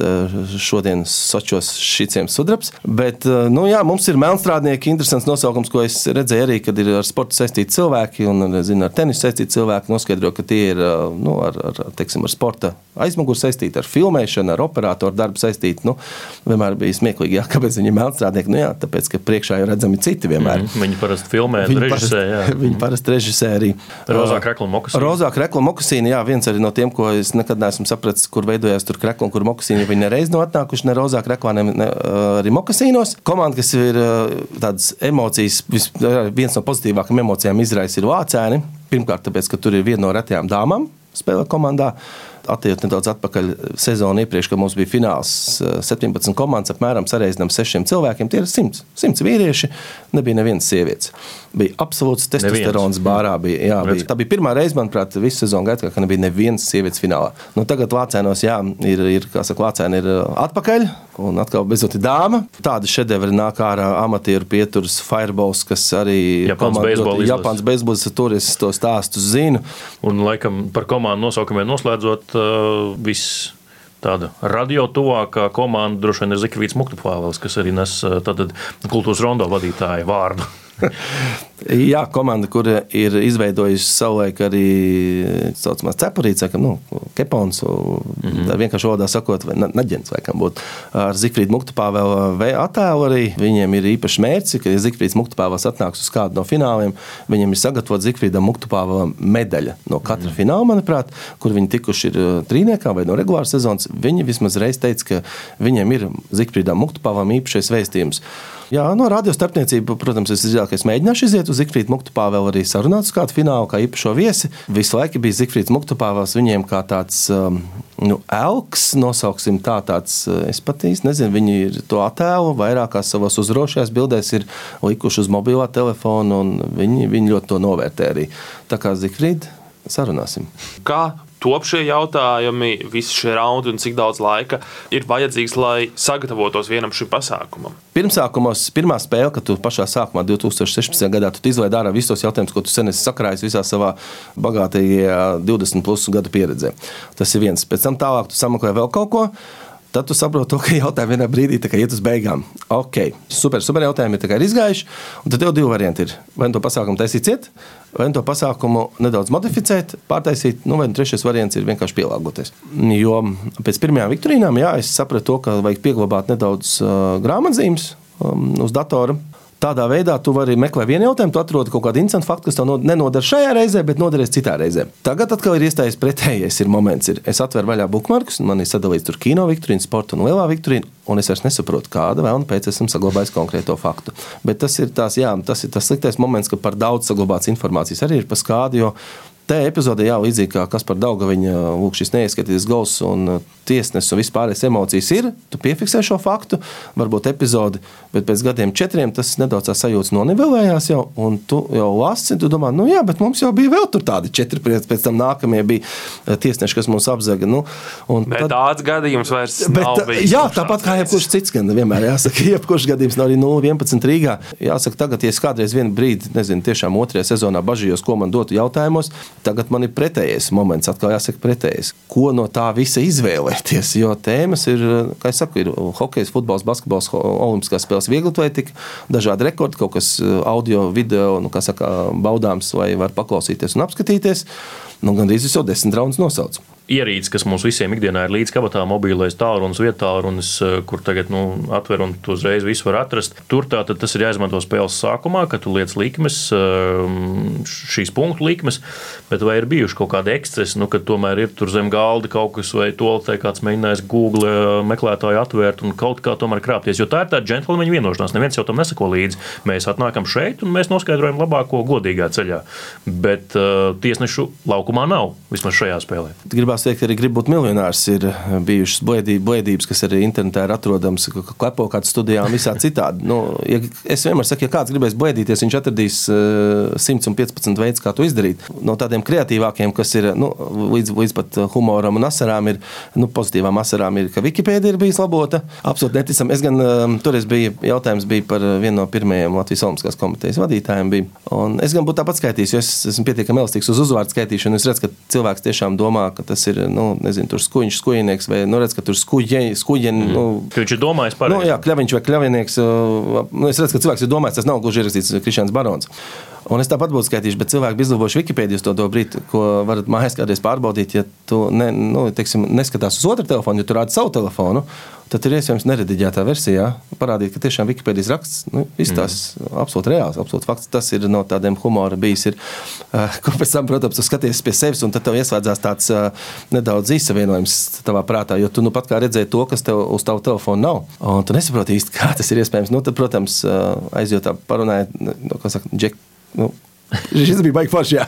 šodien Sočos šiciem Jānis Sudrabs. Bet eh, nu, jā, mums ir melnstrādnieki, interesants nosaukums, ko es redzēju arī, kad ir ar sportu saistīti cilvēki un zinu, ar tenisu saistīti cilvēki. Noskaidro, ka tie ir eh, nu, ar, ar, teiksim, ar sporta aizmuguri saistīti, ar filmēšanu, ar operatoru darbu saistīti. Nu, vienmēr bija smieklīgi, jā, (laughs) kāpēc viņi ir melnstrādnieki. Nu, jā, tāpēc, ka priekšā jau redzami citi vienmēr. Mm, viņi parasti filmē, viņi režisē. Parasti, (laughs) viņi parasti režisē arī. Rozā krekla mokasīna. Rozā krekla mokasīna, jā, viens arī no tiem, ko es nekad neesmu sapratis, kur veidojās tur krekla un kur mokasīna. Viņi nereiz nav atnākuši ne rozā kreklā, ne, ne arī mokasīnos. Komanda, kas ir tādas emocijas, viens no pozitīvākajām emocijām izraisa ir vācēni. Pirmkārt, tāpēc, ka tur ir viena no retajām dāmām spēlē komandā attiekties nedaudz atpakaļ sezonu iepriekš, kad mums bija fināls 17 komandas, apmēram sareizinām sešiem cilvēkiem. Tie ir 100, 100 vīrieši, nebija nevienas sievietes. Bija absolūts testosterons bārā. Bija, jā, bija. Tā bija pirmā reize, manuprāt, visu sezonu gaitā, ka nebija nevienas sievietes finālā. Nu, tagad Vācēnos, jā, ir, ir, saka, Vācēni ir atpakaļ, un atkal beidzot ir dāma. Tāda šedevra nāk ārā amatieru pieturas Fireballs, kas arī Japāns beisbols. Japāns beisbols, tur es to stāstu zinu. Un, laikam, par komandu nosaukumiem noslēdzot, uh, viss tāda radio tuvākā komanda droši vien ir Zikvīts Muktupāvels, kas arī nes tātad, kultūras rondo vadītāja vārdu. (laughs) Jā, komanda, kur ir izveidojusi savulaik arī tā saucamā cepurīte, nu, kepons, mm -hmm. vienkārši valodā sakot, vai naģents, vai kam būtu. Ar Zikfrīdu Muktupāvēlu attēlu arī viņiem ir īpašs mērķis, ka, ja Zikfrīds Muktupāvēls atnāks uz kādu no fināliem, viņiem ir sagatavot Zikfrīdam Muktupāvēlam medaļa no katra mm -hmm. fināla, manuprāt, kur viņi tikuši ir trīniekā vai no regulāras sezonas. Viņi vismaz reiz teica, ka viņiem ir Zikfrīdam Muktupāvēlam īpašais vēstījums. Jā, no radiostarpniecība, protams, es izvēlējos, ka es mēģināšu iziet uz Zikfrīdu Muktupāvēlu arī sarunāt uz kādu finālu, kā īpašo viesi. Visu laiku bija Zikfrīds Muktupāvēls viņiem kā tāds. Um, nu, elks, nosauksim tā, tāds, uh, es pat īsti nezinu, viņi ir to attēlu vairākās savās uzrošajās bildēs ir likuši uz mobilā telefona, un viņi, viņi ļoti to novērtē arī. Tā kā Zikfrīd, sarunāsim. Kā top šie jautājumi, visi šie raundi un cik daudz laika ir vajadzīgs, lai sagatavotos vienam šim pasākumam? Pirmsākumos, pirmā spēle, kad tu pašā sākumā, 2016. gadā, tu izlaidi ārā visus tos jautājumus, ko tu sen esi sakrājis visā savā bagātajā 20 plus gadu pieredzē. Tas ir viens. Pēc tam tālāk tu sameklē vēl kaut ko. Tad tu saproti, ka jautājumi vienā brīdī iet uz beigām. Ok, super, super jautājumi ir, izgājuši. Tad tev divi varianti ir. Vai nu to pasākumu taisīt ciet, vai nu to pasākumu nedaudz modificēt, pārtaisīt. Nu, vai nu trešais variants ir vienkārši pielāgoties. Jo pēc pirmajām viktorīnām, jā, es sapratu to, ka vajag pieglabāt nedaudz uh, grāmatzīmes um, uz datora. Tādā veidā tu vari meklēt vienu jautājumu, tu atrodi kaut kādu interesantu faktu, kas tev nenoder šajā reizē, bet noderēs citā reizē. Tagad atkal ir iestājies pretējais ir moments. Ir. Es atveru vaļā bookmarkus, man ir sadalīts tur kino viktorīna, sporta un lielā viktorīna, un es vairs nesaprotu, kāda vēl un pēc esmu saglabājis konkrēto faktu. Bet tas ir, tās, jā, tas ir tas sliktais moments, ka par daudz saglabāts informācijas arī ir paskādi. Tajā epizodē, jā, līdzīgi kā kas par Daugaviņu, lūk, šis neieskatīts gols un tiesnesis un vispārējais emocijas ir, tu piefiksē šo faktu, varbūt epizodi, bet pēc gadiem četriem tas nedaudz sajūta nonivelējās jau, un tu jau lasi, tu domā, nu jā, bet mums jau bija vēl tādi četri, pēc tam nākamie bija uh, tiesneši, kas mūs apzaga. Nu, bet tad, tāds gadījums vairs bet, nav uh, bijis. Jā, tāpat kā jebkurš cits, gan vienmēr jāsaka, (laughs) jebkurš gadījums nav arī 0-11 Rīgā. Jāsaka, tagad, ja es kādreiz vienu brīdi, nezinu, tiešām otrajā sezonā bažījos, ko man dotu jautājumos, Tagad man ir pretējais moments, atkal jāsaka, pretējais. Ko no tā visa izvēlēties? Jo tēmas ir, kā jau saku, ir hokejs, futbols, basketbols, olimpiskās spēles, vieglatlētika, dažādi rekordi, kaut kas audio, video, nu, kā saka, baudāms, vai var paklausīties un apskatīties. Nu, Gan arī jau desmit raundus nosauc ierīce, kas mums visiem ikdienā ir līdz kabatā, mobilais tālrunis, vietālrunis, eh, kur tagad nu, atver un uzreiz visu var atrast. Tur tātad tas ir jāizmanto spēles sākumā, kad tu liec likmes, ehm, šīs punktu likmes, bet vai ir bijuši kaut kādi ekscesi, nu, kad tomēr ir tur zem galda kaut kas vai toaletē kāds mēģinājis Google eh, meklētāju atvērt un kaut kā tomēr krāpties, jo tā ir tāda džentlmeņa vienošanās. Neviens jau tam nesako līdzi. Mēs atnākam šeit un mēs noskaidrojam labāko godīgā ceļā, bet uh, tiesnešu laukumā nav vismaz šajā spēlē. Gribās gribās teikt, arī grib būt miljonārs. Ir bijušas blēdības, kas arī internetā ir atrodamas, klepo kādā studijā un visā citādi. Nu, ja es vienmēr saku, ja kāds gribēs blēdīties, viņš atradīs uh, eh, 115 veidus, kā to izdarīt. No tādiem kreatīvākiem, kas ir nu, līdz, līdz pat humoram un asarām, ir nu, pozitīvām asarām, ir, ka Wikipēdija ir bijusi labota. Absolūti neticami. Es gan uh, toreiz biju jautājums bija par vienu no pirmajiem Latvijas Olimpiskās komitejas vadītājiem. Bija. Un es gan būtu tāpat skaitījis, jo es esmu pietiekami elastīgs uz uzvārdu skaitīšanu. Es redzu, ka cilvēks tiešām domā, ka tas ir nu, nezinu, skuņš, skujnieks, vai nu, redz, ka tur skuģi, skuģieni. Mm. Nu, viņš ir domājis par to. Nu, jā, kļaviņš vai kļavinieks. Nu, es redzu, ka cilvēks ir domājis, tas nav gluži ierakstīts Krišāns Barons. Un es tāpat būtu skaitījuši, bet cilvēki bija izlūkojuši Wikipēdiju to, to brīdi, ko varat mājās kādreiz pārbaudīt. Ja tu ne, nu, teiksim, neskatās uz otru telefonu, ja tu rādi savu telefonu, tad ir iespējams nerediģētā versijā parādīt, ka tiešām Wikipēdijas raksts nu, izstāsta mm. absolūti reāls, absolūti fakts. Tas ir no tādiem humora bijis. Ir, uh, (laughs) ko pēc tam, protams, tu skaties pie sevis, un tad tev ieslēdzās tāds uh, nedaudz īsavienojums tavā prātā, jo tu nu pat kā redzēji to, kas tev uz tavu telefonu nav. Un tu nesaproti īsti, (laughs) kā tas ir iespējams. Nu, tad, protams, uh, aizjūtā parunājot, nu, kā saka, Džek. Nu, Šis bija baigi forši. Jā.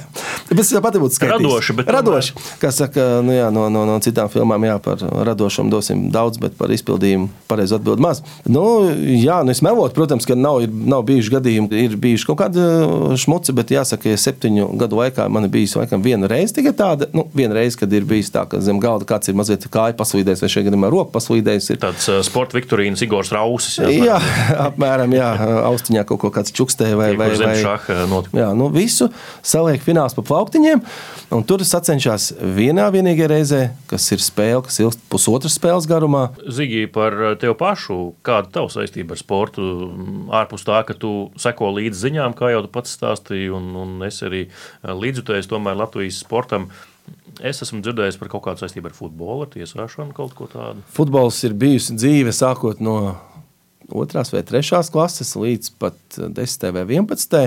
Bet es pat būtu skaidrs. Radoši, bet radoši. Kā saka, nu jā, no, no, no citām filmām, jā, par radošumu dosim daudz, bet par izpildījumu pareizi atbild maz. Nu, jā, nu es melotu, protams, ka nav, ir, nav bijuši gadījumi, ir bijuši kaut kādi uh, šmuci, bet jāsaka, ja septiņu gadu laikā man ir bijis laikam viena reize tikai tāda, nu, viena reize, kad ir bijis tā, ka zem galda kāds ir mazliet kāja paslīdējis, vai šajā gadījumā roka paslīdējis. Ir. Tāds uh, sporta viktorīnas Igors Rausis. Jā, jā (laughs) apmēram, jā, austiņā kaut ko kāds čukstē vai, vai, vai, vai, jā, nu, visu saliek fināls pa plauktiņiem. Tur sacenšas vienā vienīgajā reizē, kas ir spēle, kas ilgst pusotras spēles garumā. Zigī, par tevi pašu, kāda ir tava saistība ar sportu? Ārpus tā, ka tu seko līdzi ziņām, kā jau tu pats stāstīji, un, un es arī līdzjutējos tomēr Latvijas sportam. Es esmu dzirdējis par kaut kādu saistību ar futbolu, ar tiesāšanu, kaut ko tādu. Futbols ir bijusi dzīve sākot no otrās vai trešās klases līdz pat 10. vai 11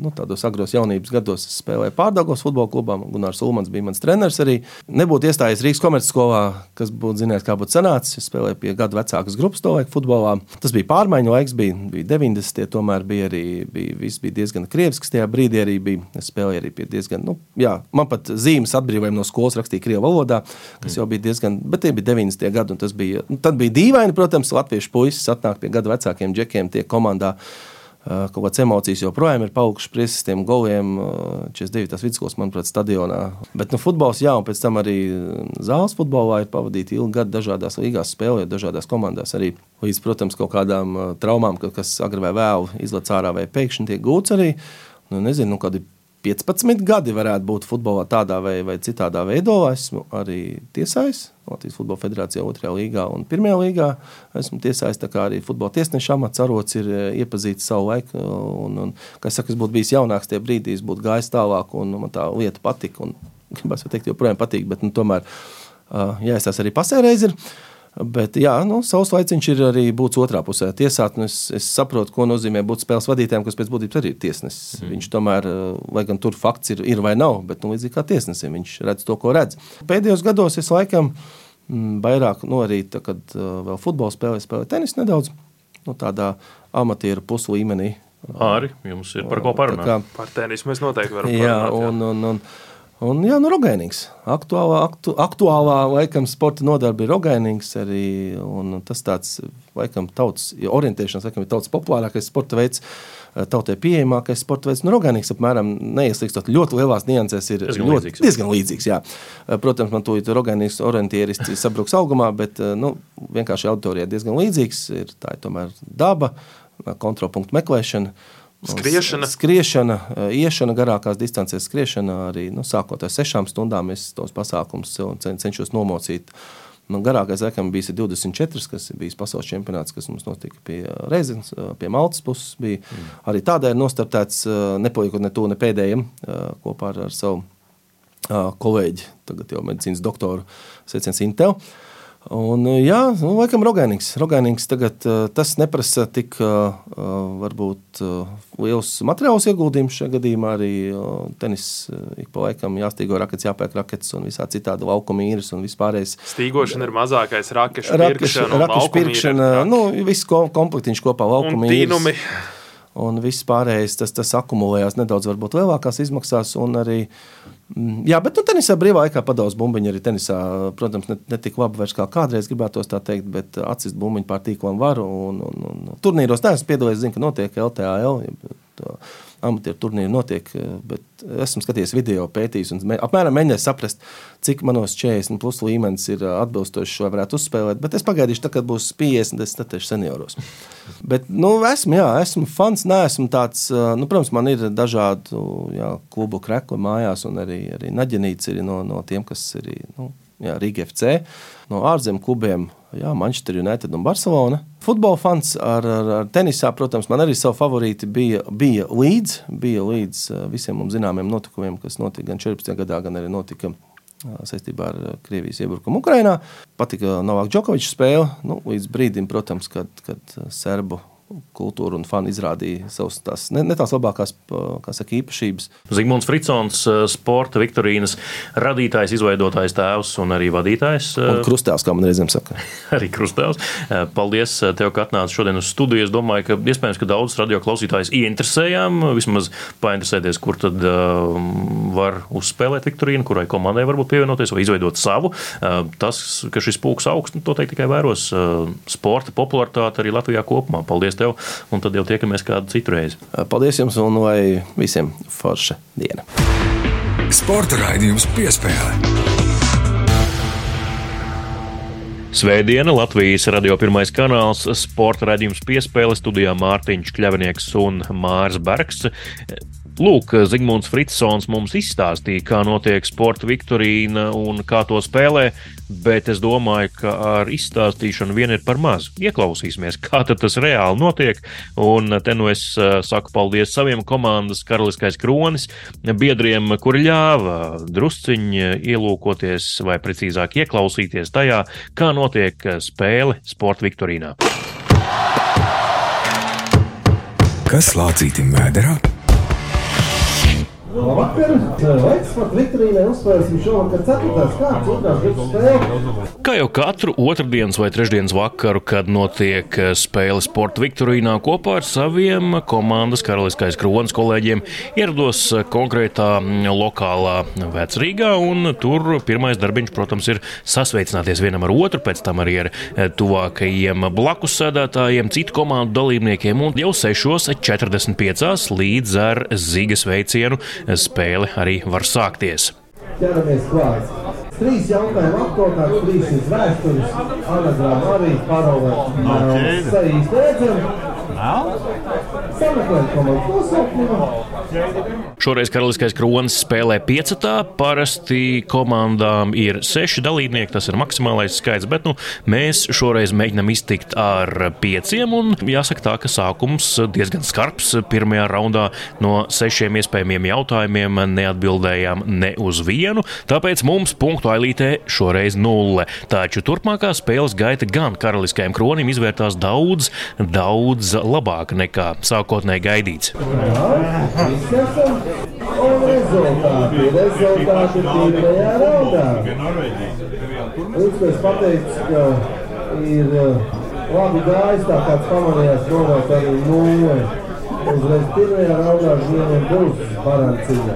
nu, tādos agros jaunības gados spēlēju pārdagos futbola klubā. Gunārs Ulmans bija mans treneris arī. Nebūtu iestājies Rīgas komercskolā, kas būtu zinājis, kā būtu sanācis. Es spēlēju pie gadu vecākas grupas to laiku futbolā. Tas bija pārmaiņu laiks, bija, bija 90. Tomēr bija arī bija, bija diezgan krievisks. Tajā brīdī arī bija. Es spēlēju arī pie diezgan, nu, jā, man pat zīmes atbrīvojumu no skolas rakstīja krievu valodā, kas jau bija diezgan, bet tie bija 90. gadi. Bija, nu, tad bija dīvaini, protams, latviešu puisis atnāk pie gadu vecākiem džekiem, tie komandā kaut kādas emocijas joprojām ir palikušas priecas tiem goliem. 42. tas vidusskolas, manuprāt, stadionā. Bet nu, futbols, jā, un pēc tam arī zāles futbolā ir pavadīti ilgi gadi dažādās līgās, spēlējot dažādās komandās. Arī līdz, protams, kaut kādām traumām, kas agrāk vai vēlu izlaiž ārā vai pēkšņi tiek gūts arī. Nu, nezinu, nu, kādi 15 gadi varētu būt futbolā tādā vai, vai citādā veidā. Esmu arī tiesājis Latvijas Futbola Federācijā, 2. līgā un 1. līgā. Esmu tiesājis, arī futbola tiesneša amats arots ir eh, iepazīts savu laiku. Un, un, kā es saku, es būtu bijis jaunāks tie brīdī, es būtu gājis tālāk un man tā lieta patika. (laughs) Gribas teikt, joprojām patīk, bet nu, tomēr jāiestās arī pasēreiz. Ir. Bet, jā, nu, savs laiciņš ir arī būt otrā pusē. Tiesāt, nu, es, es saprotu, ko nozīmē būt spēles vadītājam, kas pēc būtības arī ir tiesnesis. Mm. Viņš tomēr, eh, lai gan tur fakts ir, ir vai nav, bet nu, līdzīgi kā tiesnesim, viņš redz to, ko redz. Pēdējos gados es laikam mm, vairāk, nu, arī tad, kad uh, vēl futbola spēlēju, spēlēju tenisu nedaudz, nu, tādā amatieru puslīmenī. Arī jums ir par ko parunāt. Kā, par tenisu mēs noteikti varam jā, parunāt. Jā. Un, un, un, Un, jā, nu, rogēnīgs. Aktuālā, aktu, aktuālā laikam, sporta nodarbe ir rogēnīgs. Arī, tas tāds, laikam, tautas orientēšanās, laikam, ir tautas populārākais sporta veids. Tautai pieejamākais sporta veids, nu, rogānīgs apmēram neieslīgstot ļoti lielās niansēs, ir diezgan ļoti, līdzīgs. Diezgan līdzīgs jā. Protams, man tūlīt rogānīgs orientierists (laughs) sabruks augumā, bet nu, vienkārši auditorijā diezgan līdzīgs. Ir, tā ir tomēr daba, kontrolpunktu meklēšana. Skriešana. Skriešana, eh, iešana garākās distancēs, skriešana arī nu, sākot ar sešām stundām. Es tos pasākumus cenšos nomocīt. Man garākais laikam bija 24, kas bija pasaules čempionāts, kas mums notika pie Reizes, pie Maltas puses. Bija. Mm. Arī tādēļ nostartēts, eh, nepaliekot ne to, ne pēdējiem eh, kopā ar, ar savu kolēģi, tagad jau medicīnas doktoru Secens Intel. Un, eh, jā, nu, laikam Rogainīgs. Rogainīgs tagad uh, tas neprasa tik uh, varbūt liels materiāls ieguldījums šajā gadījumā. Arī tenis ik pa laikam jāstīgo rakets, jāpērk rakets un visā citādi laukuma īres un vispārējais. Stīgošana ir mazākais rakešu pirkšana. Rakešu pirkšana, nu, viss komplektiņš kopā laukuma īres. Un viss pārējais tas, tas akumulējās nedaudz varbūt lielākās izmaksās un arī jā, bet nu, tenisā brīvā laikā padauz bumbiņu arī tenisā. Protams, ne, ne tik labi vairs kā kādreiz gribētos tā teikt, bet atsist bumbiņu pār tīklam varu. Un, un, un, turnīros neesmu piedalījies, zinu, ka notiek LTAL. Amatieru turnīri notiek, bet esmu skatījies video, pētījis un apmēram mēģinājis saprast, cik manos 40 plus līmenis ir atbilstošs, šo varētu uzspēlēt. Bet es pagaidīšu, tā, kad būs 50, es statēšu senioros. (laughs) Bet, nu, esmu, jā, esmu fans, neesmu tāds, nu, protams, man ir dažādu jā, klubu krekli mājās, un arī, arī Naģenīts ir no, no tiem, kas ir nu, jā, Rīga FC, no ārzemju klubiem Jā, Manchester United un Barcelona. Futbola fans ar, ar, ar tenisā, protams, man arī savu favorīti bija, bija līdz, bija līdz visiem mums zināmiem notikumiem, kas notika gan 14. gadā, gan arī notika saistībā ar Krievijas iebrukumu Ukrajinā. Patika Novāka Džokoviča spēle, nu, līdz brīdim, protams, kad, kad Serbu kultūra un fani izrādīja savas tās, ne, ne tās labākās saka, īpašības. Zigmunds Fritsons, eh, sporta Viktorīnas radītājs, izveidotājs, tēvs un arī vadītājs. Eh, un krustēvs, kā man reizēm saka. (laughs) arī krustēvs. Eh, paldies tev, ka atnāci šodien uz studiju. Es domāju, ka iespējams, ka daudzus radio klausītājus ieinteresējām, vismaz painteresēties, kur tad uh, var uzspēlēt Viktorīnu, kurai komandai varbūt pievienoties vai izveidot savu. Uh, tas, ka šis pulks augsts, nu, to teikt tikai vēros uh, sporta popularitāti arī Latvijā kopumā. Paldies! Paldies tev, un tad jau tiekamies kādu citu reizi. Paldies jums, un lai visiem forša diena. Sporta raidījums piespēlē. Svētdiena Latvijas radio pirmais kanāls, sporta raidījums piespēle studijā Mārtiņš Kļavnieks un Mārs Bergs. Lūk, Zigmunds Fritsons mums izstāstīja, kā notiek sporta viktorīna un kā to spēlē, bet es domāju, ka ar izstāstīšanu vien ir par maz. Ieklausīsimies, kā tas reāli notiek. Un te nu es eh, saku paldies saviem komandas karaliskais kronis biedriem, kuri ļāva drusciņi ielūkoties vai precīzāk ieklausīties tajā, kā notiek spēle sporta viktorīnā. Kas lācītim vēderā? Labvakar! Eksporta Viktorīnai uzspēlēsim šovakar ceturtās kārtas otrās grupas spēli. Kā jau katru otrdienas vai trešdienas vakaru, kad notiek spēle sporta Viktorīnā kopā ar saviem komandas karaliskais kronas kolēģiem, ierados konkrētā lokālā vecrīgā, un tur pirmais darbiņš, protams, ir sasveicināties vienam ar otru, pēc tam arī ar tuvākajiem blakus sēdētājiem, citu komandu dalībniekiem, un jau 6.45 līdz ar zigas veicienu spēle arī var sākties. Ķeramies klāt. Trīs jautājumu apkopā, trīs ir vēstures, anagrāma arī parolē. Saīs beidzam. Sameklēt komandas nosaukumu. Šoreiz Karaliskais kronis spēlē piecatā. Parasti komandām ir seši dalībnieki, tas ir maksimālais skaits, bet nu, mēs šoreiz mēģinām iztikt ar pieciem. Jāsaka, tā, ka sākums diezgan skarbs. Pirmajā raundā no sešiem iespējamiem jautājumiem neatbildējām ne uz vienu, tāpēc mums punktu ailītē šoreiz nulle. Taču turpmākā spēles gaita gan Karaliskajam kronim izvērtās daudz, daudz labāka nekā sākotnēji gaidīts. Un rezultāti. Rezultāti pirmajā raundā. Līdz pateicis, ka ir uh, labi gājis, tā kāds pamanījās novērt arī nulli. Uzreiz pirmajā raundā viņiem būs barancīga.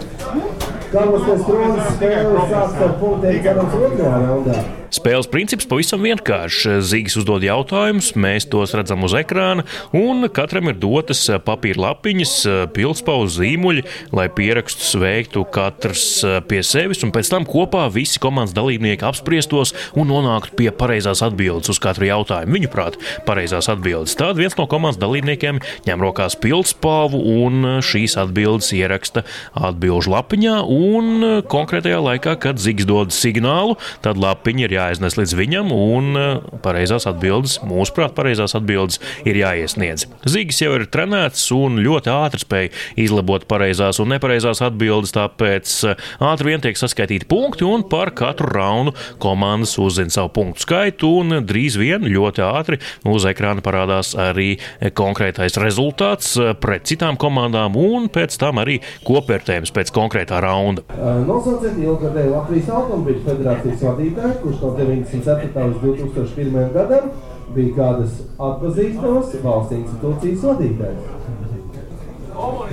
Karaliskais kronis spēle sāks ar punktiem, cerams, otrajā raundā. Spēles princips pavisam vienkāršs. Zīgs uzdod jautājumus, mēs tos redzam uz ekrāna, un katram ir dotas papīra lapiņas, pildspaudas zīmuļi, lai pierakstus veiktu katrs pie sevis, un pēc tam kopā visi komandas dalībnieki apspriestos un nonāktu pie pareizās atbildes uz katru jautājumu. Viņuprāt, pareizās atbildes. Tad viens no komandas dalībniekiem ņem rokās pildspalvu un šīs atbildes ieraksta atbildžu lapiņā, un konkrētajā laikā, kad Zīgs dod signālu, tad lapiņa ir jāiznes līdz viņam, un eh, pareizās atbildes, mūsuprāt, pareizās atbildes ir jāiesniedz. Zīgis jau ir trenēts un ļoti ātri spēj izlabot pareizās un nepareizās atbildes, tāpēc eh, ātri vien tiek saskaitīti punkti, un par katru raunu komandas uzzina savu punktu skaitu, un drīz vien ļoti ātri uz ekrāna parādās arī konkrētais rezultāts pret citām komandām, un pēc tam arī kopvērtējums pēc konkrētā raunda. Nosauciet ilgadēju Latvijas Automobiļu federācijas vadītāju, kurš no 94. līdz 2001. gadam bija kādas atpazīstamas valsts institūcijas vadītājs.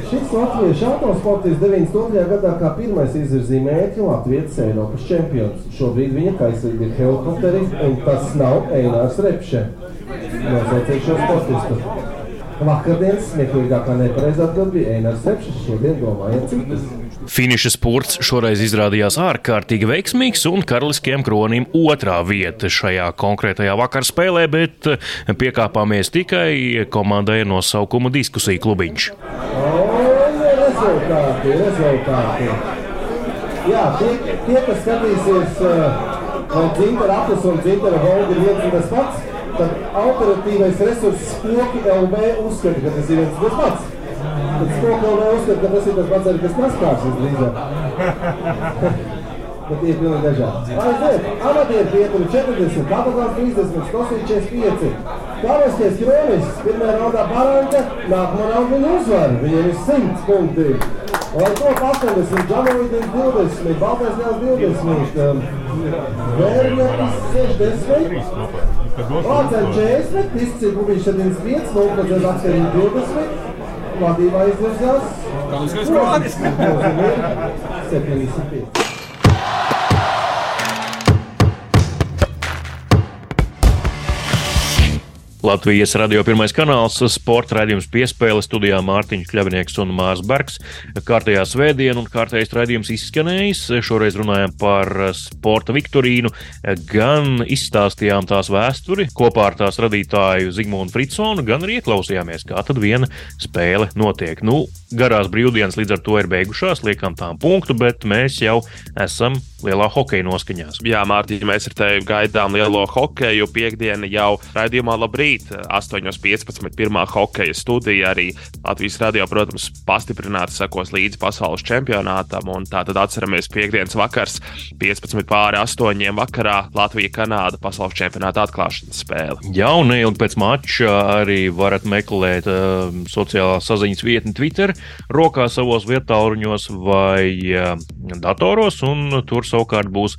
Šis latviešu autosportists 92. gadā kā pirmais izvirzīja mērķi Latvijas Eiropas čempions. Šobrīd viņa kaislība ir helikopteri, un tas nav Einārs Repše. Nosauciet šo sportistu. Vakardienas smieklīgākā nepareizā atbild bija Einārs Repše, šodien domājiet citus. Finiša spurts šoreiz izrādījās ārkārtīgi veiksmīgs un karaliskajam kronim otrā vieta šajā konkrētajā vakar spēlē, bet piekāpāmies tikai komandai nosaukumu diskusiju klubiņš. Rezultāti, rezultāti. Jā, tie, tie kas skatīsies, vai dzintara aplis un dzintara volga ir viens un tas pats, tad operatīvais resurss spoki LB uzskata, ka tas ir viens un tas pats. Spoki LB uzskata, ka tas ir tas pats arī kas naskārs visdrīzāk. Bet tie ir pilnīgi dažādi. Aiziet, amatieru pieturi 40, kapaklās 30, skosīt 45. Karaliskais kronis, pirmajā raundā Baranka, nākamā raundā viņa uzvar. Viņiem ir 100 punkti. Lai to 80, Džanovitis 20, Baltais Nēls 20, Vērņakis 60, Vācēn 40, Tisci Bubiņš 75, Nolpadzēs Akserī 20, vadībā izvirzās. Karaliskais kronis. 75. Latvijas radio pirmais kanāls, sporta raidījums piespēle studijā Mārtiņš Kļavnieks un Mārs Bergs. Kārtējā svētdiena un kārtējais raidījums izskanējis. Šoreiz runājam par sporta viktorīnu, gan izstāstījām tās vēsturi kopā ar tās radītāju Zigmundu Fritsonu, gan arī ieklausījāmies, kā tad viena spēle notiek. Nu, garās brīvdienas līdz ar to ir beigušās, liekam tām punktu, bet mēs jau esam lielā hokeja noskaņās. Jā, Mārtiņ, mēs ar tevi gaidām lielo hokeju. Piektdiena jau raidījumā labrīt. Rīt 8.15. pirmā hokeja studija. Arī Latvijas radio, protams, pastiprināti sekos līdzi pasaules čempionātam. Tātad atceramies piekdienas vakars, 15 pāri 8 vakarā Latvija-Kanāda pasaules čempionāta atklāšanas spēle. Jā, un neilgi pēc mača arī varat meklēt uh, sociālā saziņas vietni Twitter, rokā savos vietāluņos vai uh, datoros, un tur savukārt būs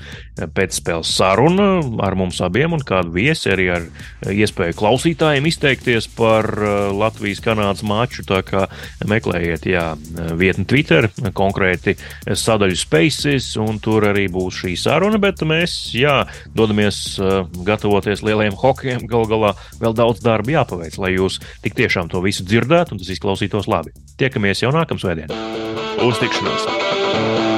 pēcspēles saruna ar mums abiem un kādu viesi arī ar iespēju klausītājiem izteikties par uh, Latvijas-Kanādas maču. Tā kā meklējiet, jā, vietni Twitter, konkrēti sadaļu Spaces, un tur arī būs šī saruna, bet mēs, jā, dodamies uh, gatavoties lielajiem hokiem. Gal galā vēl daudz darba jāpaveic, lai jūs tik tiešām to visu dzirdētu un tas izklausītos labi. Tiekamies jau nākamā svētdienā. Uz tikšanos!